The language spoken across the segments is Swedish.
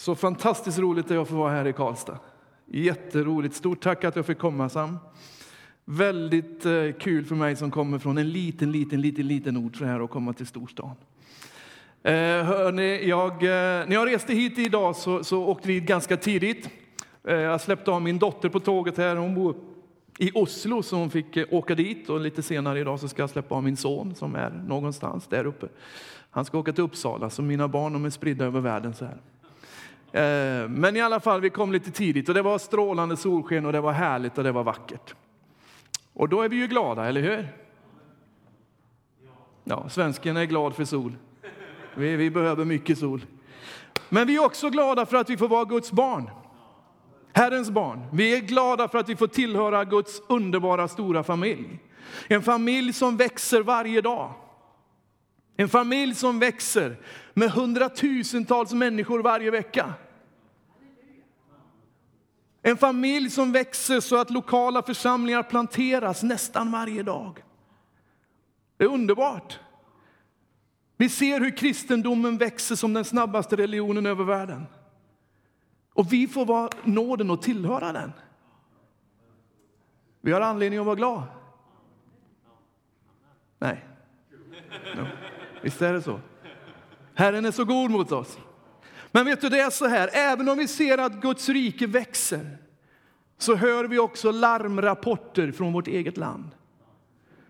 Så fantastiskt roligt det är att få vara här i Karlstad. Jätteroligt. Stort tack att jag fick komma Sam. Väldigt eh, kul för mig som kommer från en liten, liten, liten, liten ort så här och komma till storstan. Eh, hörni, jag, eh, när jag reste hit idag så, så åkte vi ganska tidigt. Eh, jag släppte av min dotter på tåget här. Hon bor i Oslo så hon fick eh, åka dit och lite senare idag så ska jag släppa av min son som är någonstans där uppe. Han ska åka till Uppsala så mina barn de är spridda över världen så här. Eh, men i alla fall, vi kom lite tidigt och det var strålande solsken och det var härligt och det var vackert. Och då är vi ju glada, eller hur? Ja, svensken är glad för sol. Vi, vi behöver mycket sol. Men vi är också glada för att vi får vara Guds barn. Herrens barn. Vi är glada för att vi får tillhöra Guds underbara stora familj. En familj som växer varje dag. En familj som växer med hundratusentals människor varje vecka. En familj som växer så att lokala församlingar planteras nästan varje dag. Det är underbart. Vi ser hur kristendomen växer som den snabbaste religionen över världen. Och vi får vara nåden och tillhöra den. Vi har anledning att vara glada. Nej. No. Visst är det så? Herren är så god mot oss. Men vet du, det är så här, även om vi ser att Guds rike växer, så hör vi också larmrapporter från vårt eget land.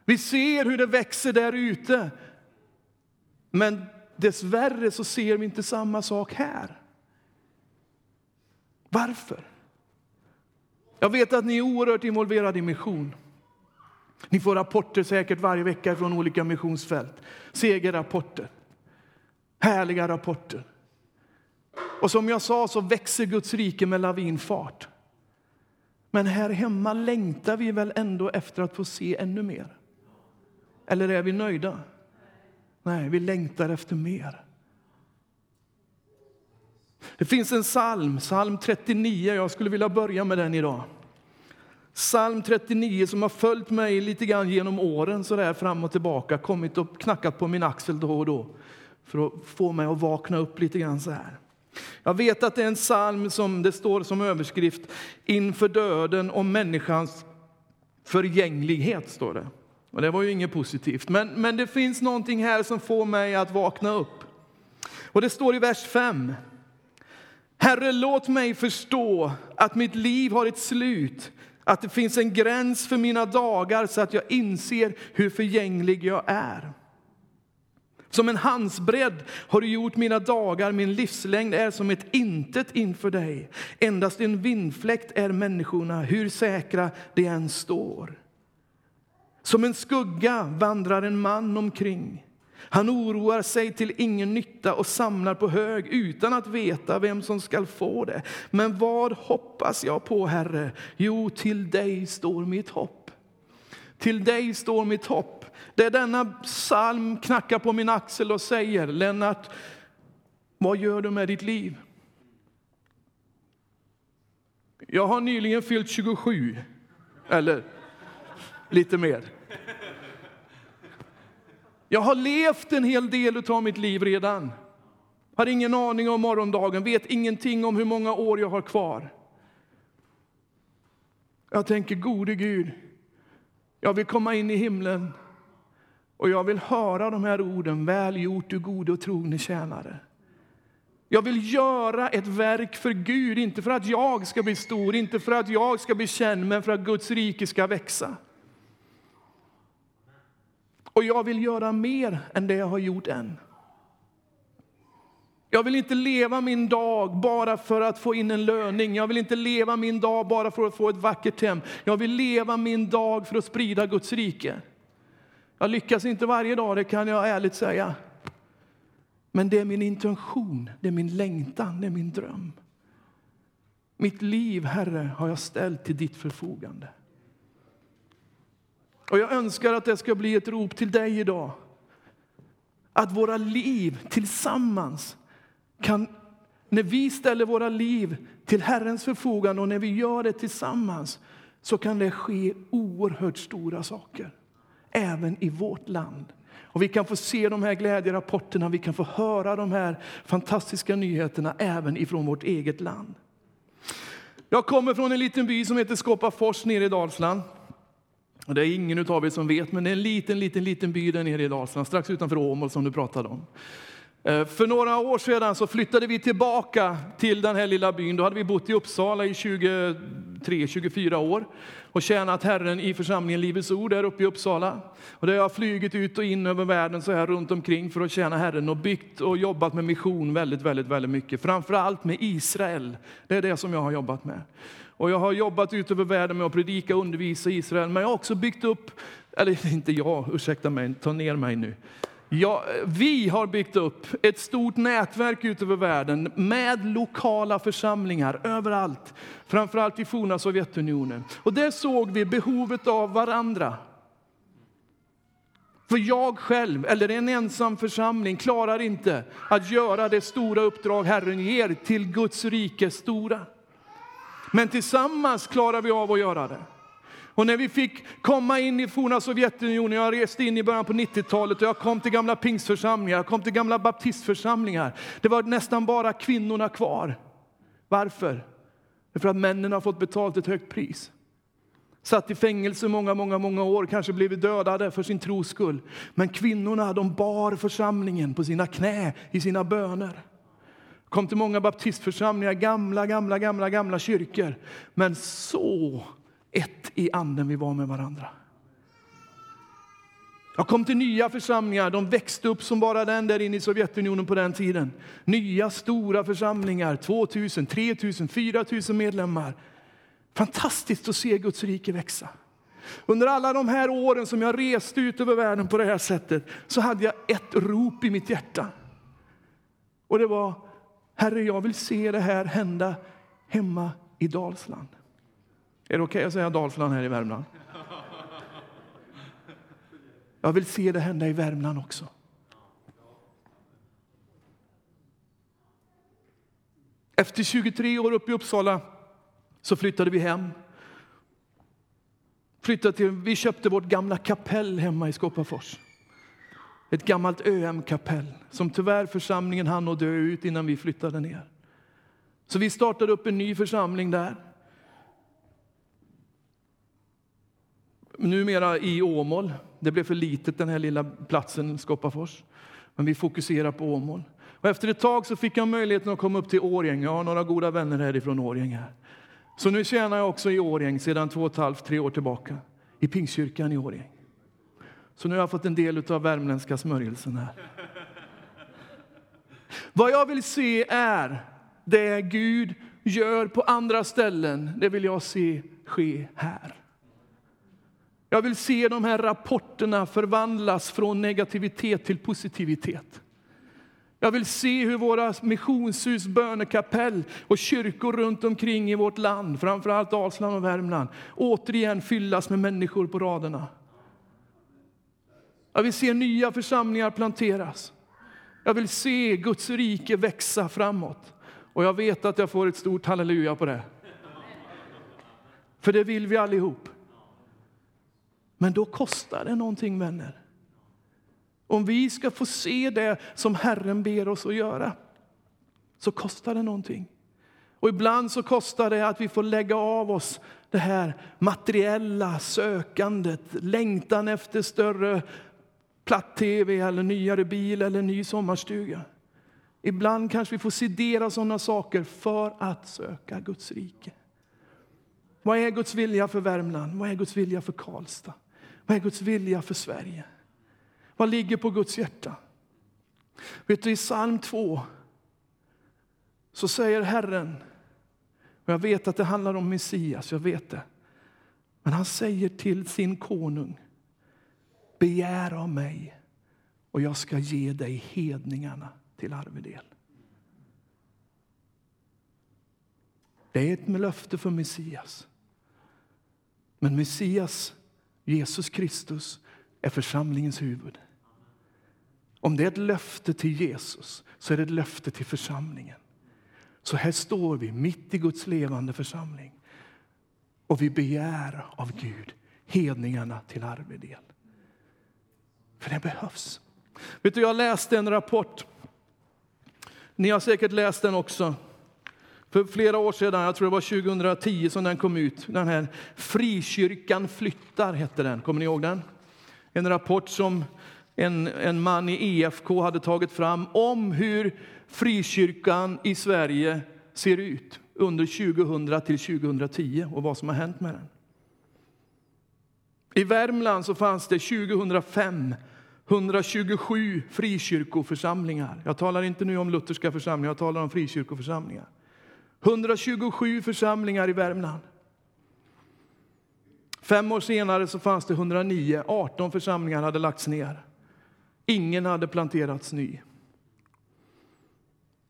Vi ser hur det växer där ute. Men dessvärre så ser vi inte samma sak här. Varför? Jag vet att ni är oerhört involverade i mission. Ni får rapporter säkert varje vecka från olika missionsfält. Segerrapporter. Härliga rapporter. Och som jag sa så växer Guds rike med lavinfart. Men här hemma längtar vi väl ändå efter att få se ännu mer? Eller är vi nöjda? Nej, vi längtar efter mer. Det finns en psalm, psalm 39. Jag skulle vilja börja med den idag. Psalm 39 som har följt mig lite grann genom åren, så där fram och tillbaka, kommit och knackat på min axel då och då för att få mig att vakna upp lite grann så här. Jag vet att det är en psalm som det står som överskrift inför döden och människans förgänglighet. står det. Och det var ju inget positivt, men, men det finns någonting här som får mig att vakna upp. Och det står i vers 5. Herre, låt mig förstå att mitt liv har ett slut, att det finns en gräns för mina dagar så att jag inser hur förgänglig jag är. Som en handsbredd har du gjort mina dagar, min livslängd är som ett intet inför dig. Endast en vindfläkt är människorna, hur säkra de än står. Som en skugga vandrar en man omkring. Han oroar sig till ingen nytta och samlar på hög utan att veta vem som skall få det. Men vad hoppas jag på, Herre? Jo, till dig står mitt hopp. Till dig står mitt hopp. Det är denna psalm knackar på min axel och säger, Lennart, vad gör du med ditt liv? Jag har nyligen fyllt 27, eller lite mer. Jag har levt en hel del av mitt liv redan. Har ingen aning om morgondagen, vet ingenting om hur många år jag har kvar. Jag tänker, gode Gud, jag vill komma in i himlen och jag vill höra de här orden, väl gjort du gode och trogne tjänare. Jag vill göra ett verk för Gud, inte för att jag ska bli stor, inte för att jag ska bli känd, men för att Guds rike ska växa. Och jag vill göra mer än det jag har gjort än. Jag vill inte leva min dag bara för att få in en löning. Jag vill inte leva min dag bara för att få ett vackert hem. Jag vill leva min dag för att sprida Guds rike. Jag lyckas inte varje dag, det kan jag ärligt säga. Men det är min intention, det är min längtan, det är min dröm. Mitt liv, Herre, har jag ställt till ditt förfogande. Och jag önskar att det ska bli ett rop till dig idag. Att våra liv tillsammans kan, när vi ställer våra liv till Herrens förfogande och när vi gör det tillsammans, så kan det ske oerhört stora saker. Även i vårt land, Och vi kan få se de här glädjerapporterna, vi kan få höra de här fantastiska nyheterna även ifrån vårt eget land. Jag kommer från en liten by som heter Skåpafors nere i Dalsland. Och det är ingen av er som vet, men det är en liten, liten, liten by där nere i Dalsland, strax utanför Åmål som du pratade om. Eh, för några år sedan så flyttade vi tillbaka till den här lilla byn. Då hade vi bott i Uppsala i 23-24 år och tjänat Herren i församlingen Livets Ord där uppe i Uppsala. Och där jag har flugit ut och in över världen så här runt omkring för att tjäna Herren och byggt och jobbat med mission väldigt, väldigt, väldigt mycket. Framför allt med Israel. Det är det som jag har jobbat med. Och jag har jobbat ut över världen med att predika och undervisa i Israel. Men jag har också byggt upp, eller inte jag, ursäkta mig, ta ner mig nu. Ja, vi har byggt upp ett stort nätverk ut över världen med lokala församlingar överallt, framförallt i forna Sovjetunionen. Och där såg vi behovet av varandra. För jag själv, eller en ensam församling, klarar inte att göra det stora uppdrag Herren ger till Guds rike stora. Men tillsammans klarar vi av att göra det. Och när vi fick komma in i forna Sovjetunionen, jag reste in i början på 90-talet och jag kom till gamla pingstförsamlingar, jag kom till gamla baptistförsamlingar. Det var nästan bara kvinnorna kvar. Varför? För att männen har fått betalt ett högt pris. Satt i fängelse många, många, många år, kanske blivit dödade för sin tros skull. Men kvinnorna, de bar församlingen på sina knä i sina böner. Kom till många baptistförsamlingar, gamla, gamla, gamla, gamla kyrkor. Men så ett i anden vi var med varandra. Jag kom till nya församlingar, de växte upp som bara den där inne i Sovjetunionen på den tiden. Nya stora församlingar, 2000, 3000, 4000 medlemmar. Fantastiskt att se Guds rike växa. Under alla de här åren som jag reste ut över världen på det här sättet så hade jag ett rop i mitt hjärta. Och det var, Herre jag vill se det här hända hemma i Dalsland. Är det okej okay att säga Dalsland här i Värmland? Jag vill se det hända i Värmland också. Efter 23 år uppe i Uppsala så flyttade vi hem. Flyttade till, vi köpte vårt gamla kapell hemma i Skåpafors. Ett gammalt ÖM-kapell som tyvärr församlingen hann att dö ut innan vi flyttade ner. Så vi startade upp en ny församling där. numera i Åmål. Det blev för litet den här lilla platsen Skoppafors. Men vi fokuserar på Åmål. Och efter ett tag så fick jag möjligheten att komma upp till Årjäng. Jag har några goda vänner härifrån Årjäng. Här. Så nu tjänar jag också i Årjäng sedan två och ett halvt, tre år tillbaka. I Pingstkyrkan i Årjäng. Så nu har jag fått en del av värmländska smörjelsen här. Vad jag vill se är det Gud gör på andra ställen. Det vill jag se ske här. Jag vill se de här rapporterna förvandlas från negativitet till positivitet. Jag vill se hur våra missionshus, bönekapell och kyrkor runt omkring i vårt land, framförallt Dalsland och Värmland, återigen fyllas med människor på raderna. Jag vill se nya församlingar planteras. Jag vill se Guds rike växa framåt. Och jag vet att jag får ett stort halleluja på det. För det vill vi allihop. Men då kostar det någonting, vänner. Om vi ska få se det som Herren ber oss att göra, så kostar det någonting. Och ibland så kostar det att vi får lägga av oss det här materiella sökandet, längtan efter större platt-tv, eller nyare bil eller ny sommarstuga. Ibland kanske vi får sedera sådana saker för att söka Guds rike. Vad är Guds vilja för Värmland? Vad är Guds vilja för Karlstad? Vad är Guds vilja för Sverige? Vad ligger på Guds hjärta? Vet du, I psalm 2 så säger Herren, och jag vet att det handlar om Messias, jag vet det. Men han säger till sin konung, begär av mig och jag ska ge dig hedningarna till arvedel. Det är ett löfte för Messias. Men Messias Jesus Kristus är församlingens huvud. Om det är ett löfte till Jesus så är det ett löfte till församlingen. Så här står vi mitt i Guds levande församling och vi begär av Gud hedningarna till arvedel. För det behövs. Vet du, jag läste en rapport. Ni har säkert läst den också. För flera år sedan, jag tror det var 2010 som den kom ut. Den här Frikyrkan flyttar hette den. Kommer ni ihåg den? En rapport som en, en man i EFK hade tagit fram om hur frikyrkan i Sverige ser ut under 2000 till 2010 och vad som har hänt med den. I Värmland så fanns det 2005 127 frikyrkoförsamlingar. Jag talar inte nu om lutherska församlingar, jag talar om frikyrkoförsamlingar. 127 församlingar i Värmland. Fem år senare så fanns det 109. 18 församlingar hade lagts ner. Ingen hade planterats ny.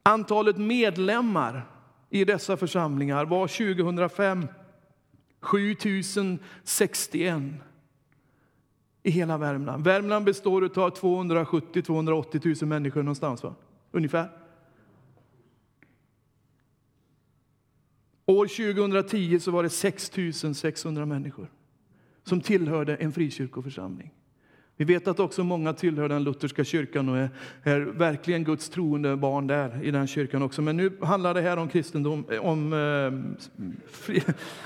Antalet medlemmar i dessa församlingar var 2005 7061 i hela Värmland. Värmland består av 270-280 000 människor någonstans, va? ungefär. År 2010 så var det 6 600 människor som tillhörde en frikyrkoförsamling. Vi vet att också många tillhör den lutherska kyrkan och är, är verkligen Guds troende barn där i den kyrkan också. Men nu handlar det här om kristendom, om eh, fri,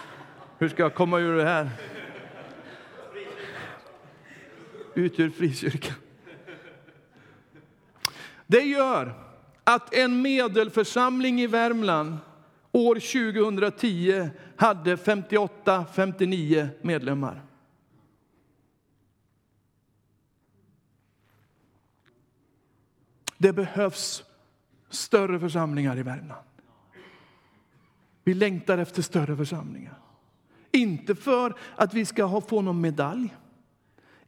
hur ska jag komma ur det här? Ut ur frikyrkan. Det gör att en medelförsamling i Värmland år 2010 hade 58-59 medlemmar. Det behövs större församlingar i Värmland. Vi längtar efter större församlingar. Inte för att vi ska få någon medalj,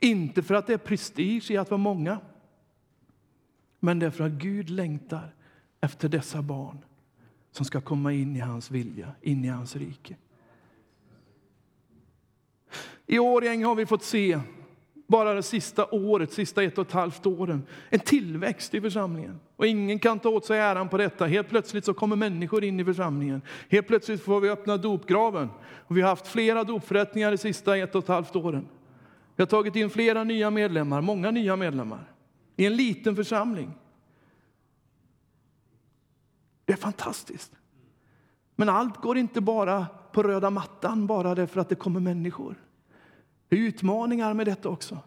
inte för att det är prestige i att vara många, men därför att Gud längtar efter dessa barn som ska komma in i hans vilja, in i hans rike. I Årjäng har vi fått se, bara det sista året, sista ett och ett halvt åren, en tillväxt i församlingen. Och ingen kan ta åt sig äran på detta. Helt plötsligt så kommer människor in i församlingen. Helt plötsligt får vi öppna dopgraven. Och vi har haft flera dopförrättningar de sista ett och ett halvt åren. Vi har tagit in flera nya medlemmar, många nya medlemmar, i en liten församling. Det är fantastiskt. Men allt går inte bara på röda mattan bara därför att det kommer människor. Det är utmaningar med detta också.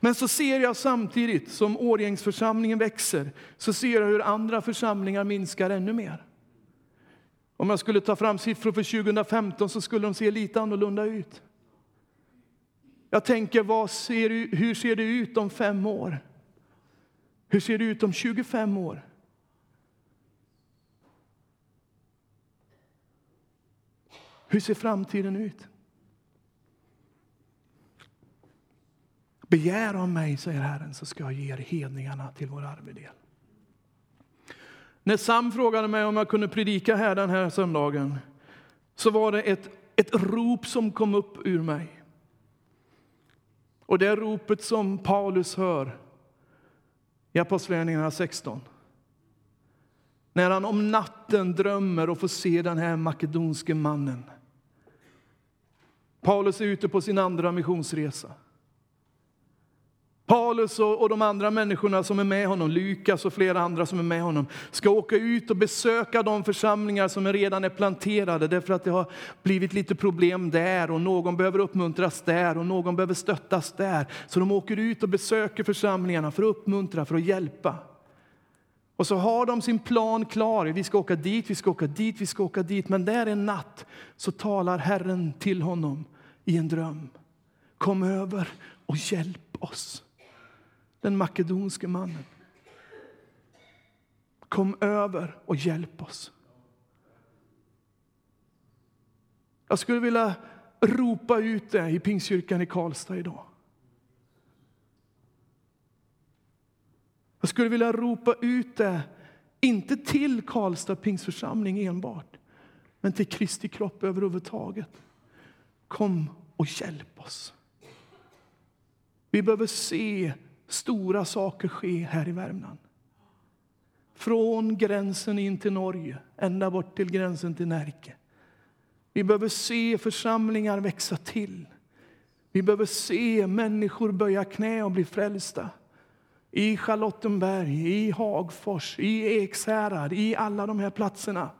Men så ser jag samtidigt som Årgängsförsamlingen växer, så ser jag hur andra församlingar minskar ännu mer. Om jag skulle ta fram siffror för 2015 så skulle de se lite annorlunda ut. Jag tänker, vad ser, hur ser det ut om fem år? Hur ser det ut om 25 år? Hur ser framtiden ut? Begär av mig, säger Herren, så ska jag ge er hedningarna till vår arvedel. När Sam frågade mig om jag kunde predika här den här söndagen så var det ett, ett rop som kom upp ur mig. Och det ropet som Paulus hör i Apostlagärningarna 16. När han om natten drömmer och får se den här makedonske mannen. Paulus är ute på sin andra missionsresa. Paulus och, de andra människorna som är med honom, Lukas och flera andra som är med honom, ska åka ut och besöka de församlingar som redan är planterade därför att det har blivit lite problem där och någon behöver uppmuntras där och någon behöver stöttas där. Så de åker ut och besöker församlingarna för att uppmuntra, för att hjälpa. Och så har de sin plan klar. Vi ska åka dit, vi ska åka dit, vi ska åka dit. Men där en natt så talar Herren till honom i en dröm. Kom över och hjälp oss den makedonske mannen. Kom över och hjälp oss. Jag skulle vilja ropa ut det i Pingstkyrkan i Karlstad idag. Jag skulle vilja ropa ut det, inte till Karlstad pingsförsamling enbart, men till Kristi kropp överhuvudtaget. Kom och hjälp oss. Vi behöver se stora saker ske här i Värmland. Från gränsen in till Norge, ända bort till gränsen till Närke. Vi behöver se församlingar växa till Vi behöver se människor böja knä och bli frälsta. I Charlottenberg, i Hagfors, i Ekshärad, i alla de här platserna.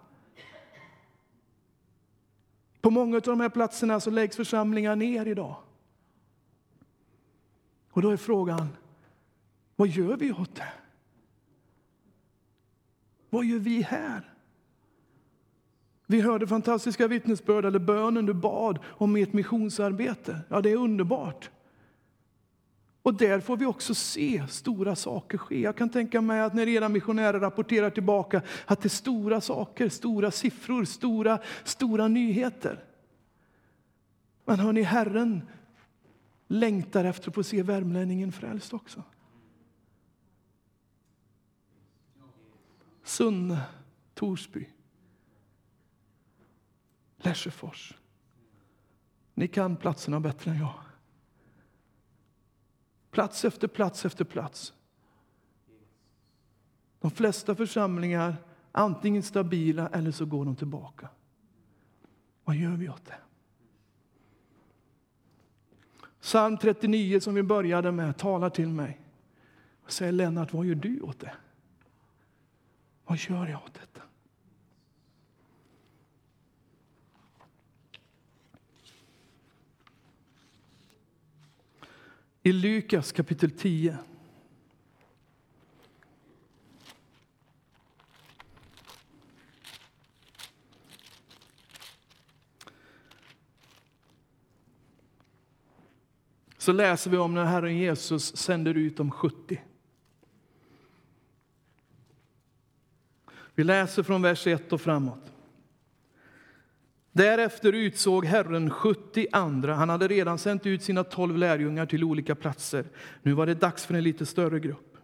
På många av de här platserna så läggs församlingar ner idag. Och då är frågan, vad gör vi åt det? Vad gör vi här? Vi hörde fantastiska vittnesbörd, eller bönen du bad om ert missionsarbete. Ja, det är underbart. Och där får vi också se stora saker ske. Jag kan tänka mig att när era missionärer rapporterar tillbaka att det är stora saker, stora siffror, stora, stora nyheter. Men hörni, Herren längtar efter att få se värmlänningen frälst också. Sunne, Torsby, Lesjöfors. Ni kan platserna bättre än jag. Plats efter plats efter plats. De flesta församlingar antingen stabila eller så går de tillbaka. Vad gör vi åt det? Psalm 39 som vi började med talar till mig och säger Lennart, vad gör du åt det? Vad gör jag åt detta? I Lukas kapitel 10 så läser vi om när Herren Jesus sänder ut de 70. Vi läser från vers 1 och framåt. Därefter utsåg Herren 70 andra. Han hade redan sänt ut sina tolv lärjungar till olika platser. Nu var det dags för en lite större grupp.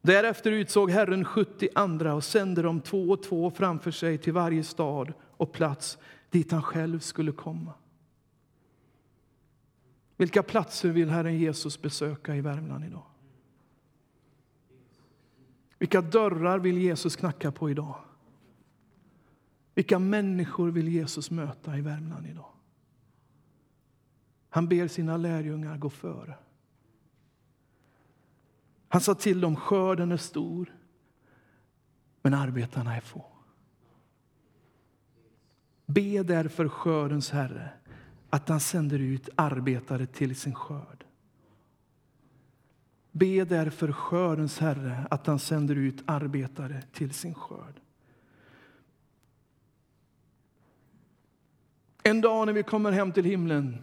Därefter utsåg Herren 70 andra och sände dem två och två framför sig till varje stad och plats dit han själv skulle komma. Vilka platser vill Herren Jesus besöka i Värmland idag? Vilka dörrar vill Jesus knacka på idag? Vilka människor vill Jesus möta i Värmland idag? Han ber sina lärjungar gå före. Han sa till dem, skörden är stor, men arbetarna är få. Be därför skördens Herre att han sänder ut arbetare till sin skörd. Be därför skördens Herre att han sänder ut arbetare till sin skörd. En dag när vi kommer hem till himlen,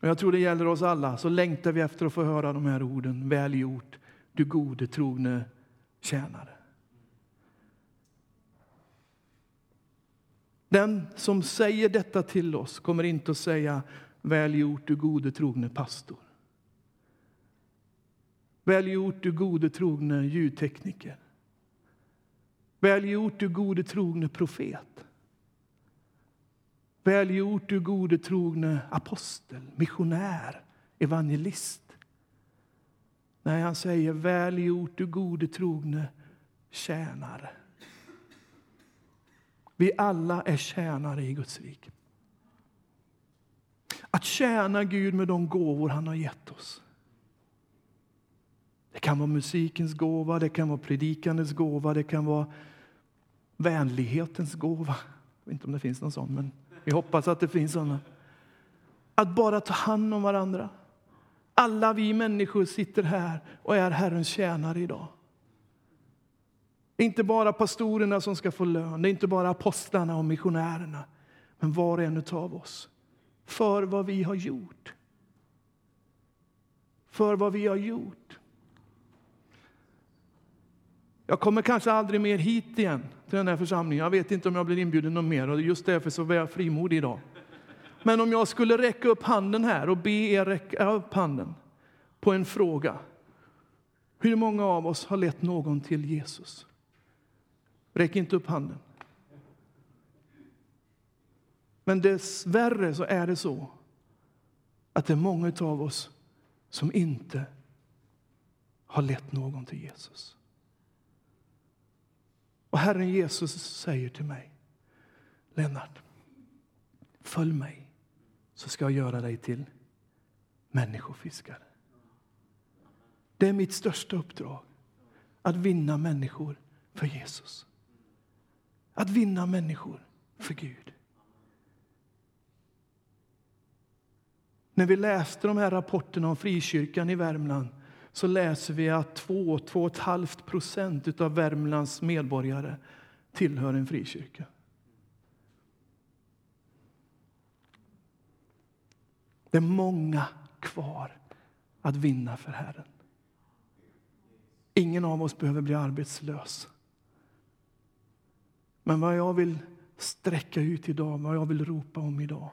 och jag tror det gäller oss alla, så längtar vi efter att få höra de här orden. Väl gjort, du gode trogne tjänare. Den som säger detta till oss kommer inte att säga Väl gjort, du gode trogne pastor. Väl gjort, du gode trogne ljudtekniker. Väl gjort, du gode trogne profet. Väl gjort, du gode trogne apostel, missionär, evangelist. Nej, han säger väl gjort, du gode trogne tjänare. Vi alla är tjänare i Guds rike. Att tjäna Gud med de gåvor han har gett oss. Det kan vara musikens gåva, det kan vara predikandets gåva, det kan vara vänlighetens gåva. Jag vet inte om det finns någon sån, men vi hoppas att det finns såna. Att bara ta hand om varandra. Alla vi människor sitter här och är Herrens tjänare idag. Det är inte bara pastorerna som ska få lön, det är inte bara apostlarna och missionärerna, men var och en av oss. För vad vi har gjort. För vad vi har gjort. Jag kommer kanske aldrig mer hit igen till den här församlingen. Jag vet inte om jag blir inbjuden någon mer och just därför så är jag frimodig idag. Men om jag skulle räcka upp handen här och be er räcka upp handen på en fråga. Hur många av oss har lett någon till Jesus? Räck inte upp handen. Men dessvärre så är det så att det är många av oss som inte har lett någon till Jesus. Och Herren Jesus säger till mig, Lennart, följ mig så ska jag göra dig till människofiskare. Det är mitt största uppdrag, att vinna människor för Jesus. Att vinna människor för Gud. När vi läste de här rapporterna om frikyrkan i Värmland så läser vi att 2-2,5 procent av Värmlands medborgare tillhör en frikyrka. Det är många kvar att vinna för Herren. Ingen av oss behöver bli arbetslös. Men vad jag vill sträcka ut idag, vad jag vill ropa om idag,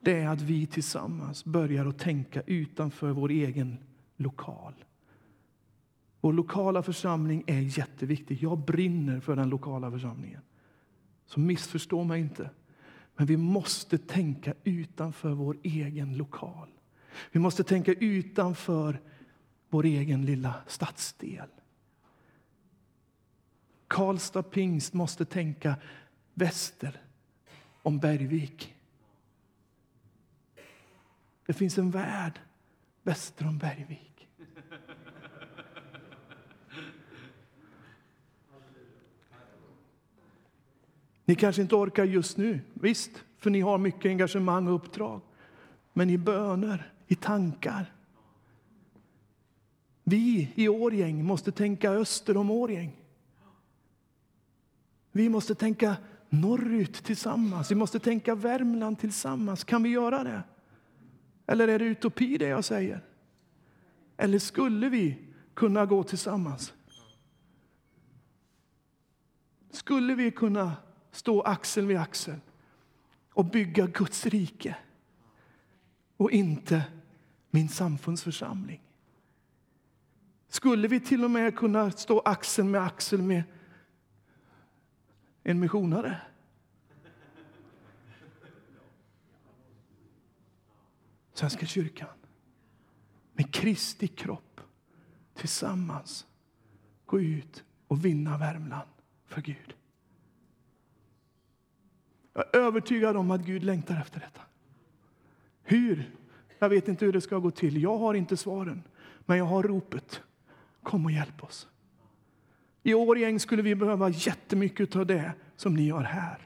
det är att vi tillsammans börjar att tänka utanför vår egen lokal. Vår lokala församling är jätteviktig. Jag brinner för den lokala församlingen. Så missförstå mig inte. Men vi måste tänka utanför vår egen lokal. Vi måste tänka utanför vår egen lilla stadsdel. Karlstad pingst måste tänka väster om Bergvik. Det finns en värld väster om Bergvik. Ni kanske inte orkar just nu, visst, för ni har mycket engagemang och uppdrag. Men i böner, i tankar. Vi i Årgäng måste tänka öster om Årgäng. Vi måste tänka norrut tillsammans. Vi måste tänka Värmland tillsammans. Kan vi göra det? Eller är det utopi det jag säger? Eller skulle vi kunna gå tillsammans? Skulle vi kunna stå axel vid axel och bygga Guds rike och inte min samfundsförsamling? Skulle vi till och med kunna stå axel med axel med en missionare? Svenska kyrkan med Kristi kropp tillsammans gå ut och vinna Värmland för Gud. Jag är övertygad om att Gud längtar efter detta. Hur? Jag vet inte hur det ska gå till. Jag har inte svaren, men jag har ropet. Kom och hjälp oss. I år gäng skulle vi behöva jättemycket av det som ni har här.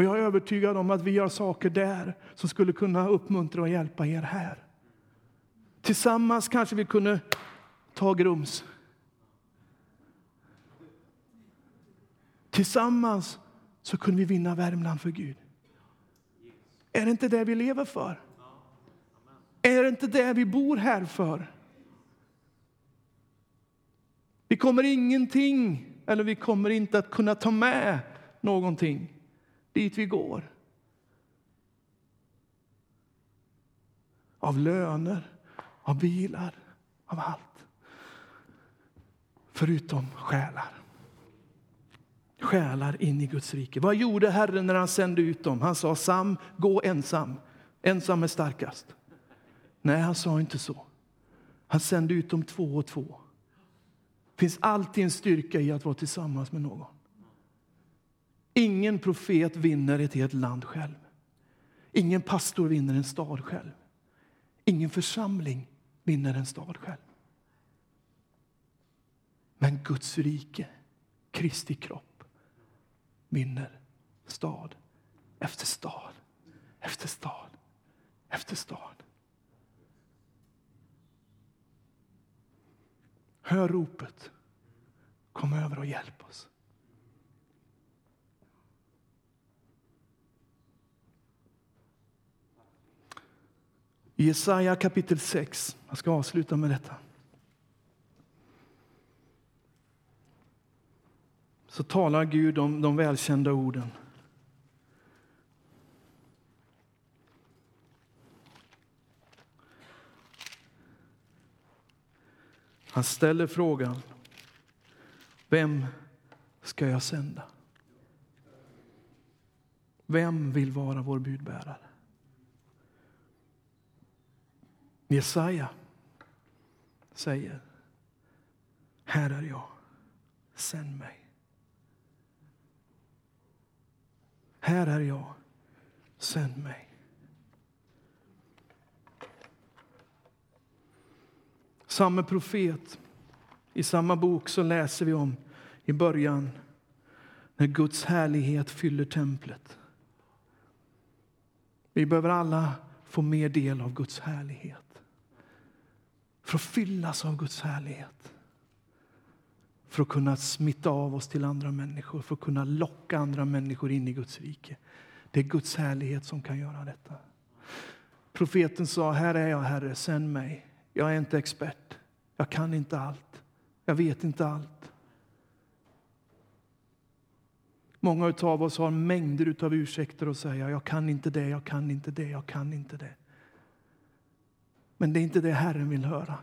Och jag är övertygad om att vi gör saker där som skulle kunna uppmuntra och hjälpa er här. Tillsammans kanske vi kunde ta Grums. Tillsammans så kunde vi vinna Värmland för Gud. Är det inte det vi lever för? Är det inte det vi bor här för? Vi kommer ingenting, eller vi kommer inte att kunna ta med någonting dit vi går. Av löner, av bilar, av allt. Förutom själar. Själar in i Guds rike. Vad gjorde Herren när han sände ut dem? Han sa Sam, gå ensam. Ensam är starkast. Nej, han sa inte så. Han sände ut dem två och två. Det finns alltid en styrka i att vara tillsammans med någon. Ingen profet vinner ett helt land själv. Ingen pastor vinner en stad själv. Ingen församling vinner en stad själv. Men Guds rike, Kristi kropp, vinner stad efter stad efter stad efter stad. Hör ropet. Kom över och hjälp oss. I Jesaja kapitel 6, jag ska avsluta med detta. Så talar Gud om de välkända orden. Han ställer frågan, vem ska jag sända? Vem vill vara vår budbärare? Jesaja säger, här är jag, sänd mig. Här är jag, sänd mig. Samme profet, i samma bok så läser vi om i början när Guds härlighet fyller templet. Vi behöver alla få mer del av Guds härlighet. För att fyllas av Guds härlighet. För att kunna smitta av oss till andra människor, för att kunna locka andra människor in i Guds rike. Det är Guds härlighet som kan göra detta. Profeten sa, här är jag Herre, sänd mig. Jag är inte expert, jag kan inte allt, jag vet inte allt. Många av oss har mängder av ursäkter att säga, jag kan inte det, jag kan inte det, jag kan inte det. Men det är inte det Herren vill höra.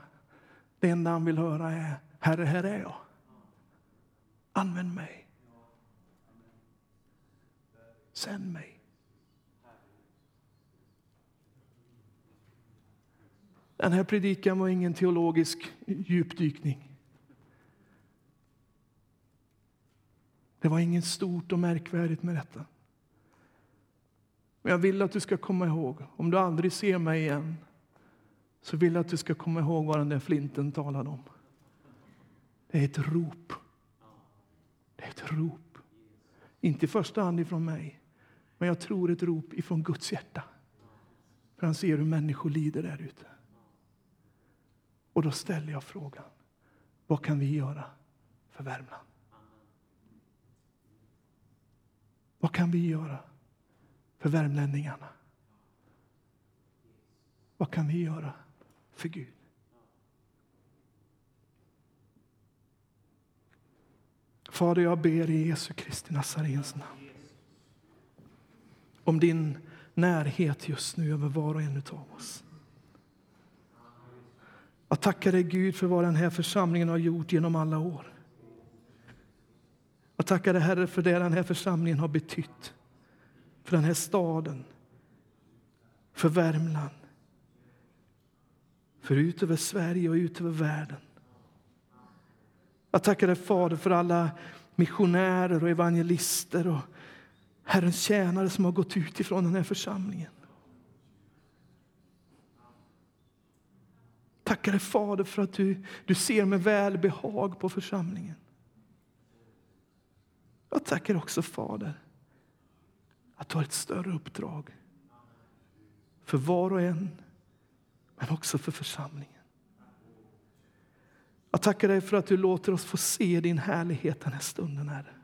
Det enda han vill höra är, Herre, här är jag. Använd mig. Sänd mig. Den här predikan var ingen teologisk djupdykning. Det var inget stort och märkvärdigt med detta. Men jag vill att du ska komma ihåg, om du aldrig ser mig igen, så vill jag att du ska komma ihåg vad den där flinten talade om. Det är ett rop. Det är ett rop. Inte i första hand ifrån mig, men jag tror ett rop ifrån Guds hjärta. För han ser hur människor lider där ute. Och då ställer jag frågan, vad kan vi göra för Värmland? Vad kan vi göra för värmlänningarna? Vad kan vi göra för Gud? Fader, jag ber i Jesu Kristi Nazarens namn om din närhet just nu över var och en av oss. Jag tackar dig Gud för vad den här församlingen har gjort genom alla år. Jag tackar dig Herre för det den här församlingen har betytt för den här staden, för Värmland, för ut över Sverige och ut över världen. Jag tackar dig Fader för alla missionärer och evangelister och Herrens tjänare som har gått ut ifrån den här församlingen. Tackar dig Fader för att du, du ser med välbehag på församlingen. Jag tackar också Fader att du har ett större uppdrag för var och en, men också för församlingen. Jag tackar dig för att du låter oss få se din härlighet den här stunden, Herre.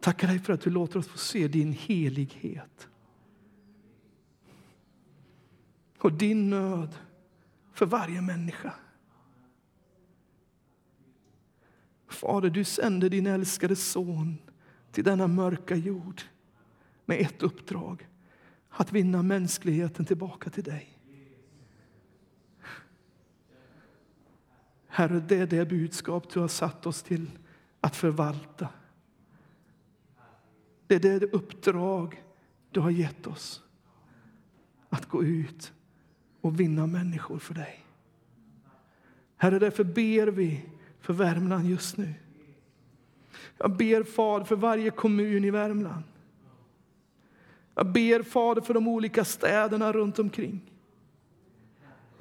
Tackar dig för att du låter oss få se din helighet och din nöd för varje människa. Fader, du sände din älskade son till denna mörka jord med ett uppdrag, att vinna mänskligheten tillbaka till dig. Herre, det är det budskap du har satt oss till att förvalta. Det är det uppdrag du har gett oss, att gå ut och vinna människor för dig. Herre, därför ber vi för Värmland just nu. Jag ber Fader för varje kommun i Värmland. Jag ber Fader för de olika städerna runt omkring.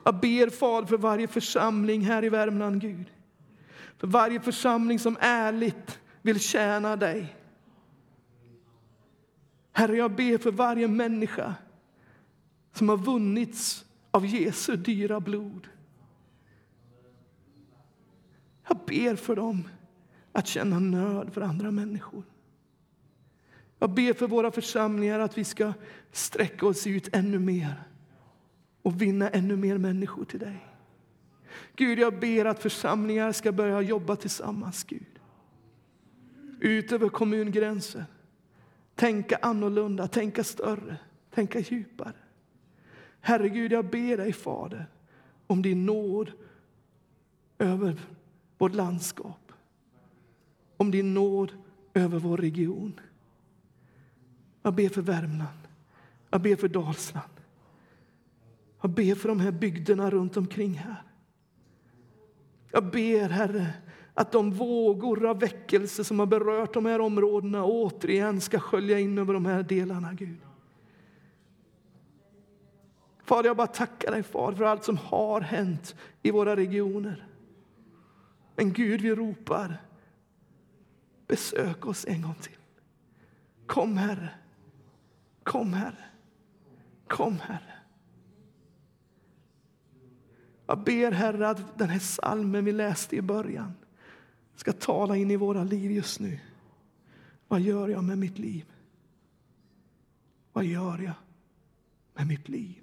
Jag ber Fader för varje församling här i Värmland, Gud. För varje församling som ärligt vill tjäna dig. Herre, jag ber för varje människa som har vunnits av Jesu dyra blod. Jag ber för dem att känna nöd för andra människor. Jag ber för våra församlingar att vi ska sträcka oss ut ännu mer och vinna ännu mer människor till dig. Gud, jag ber att församlingar ska börja jobba tillsammans, Gud. Ut över kommungränser. Tänka annorlunda, tänka större, tänka djupare. Herregud, jag ber dig, Fader, om din nåd över vårt landskap. Om din nåd över vår region. Jag ber för Värmland. Jag ber för Dalsland. Jag ber för de här bygderna runt omkring här. Jag ber, Herre, att de vågor av väckelse som har berört de här områdena återigen ska skölja in över de här delarna, Gud. Fader, jag bara tackar dig far, för allt som har hänt i våra regioner. Men Gud, vi ropar, besök oss en gång till. Kom, Herre. Kom, Herre. Kom, Herre. Jag ber, Herre, att den här salmen vi läste i början ska tala in i våra liv just nu. Vad gör jag med mitt liv? Vad gör jag med mitt liv?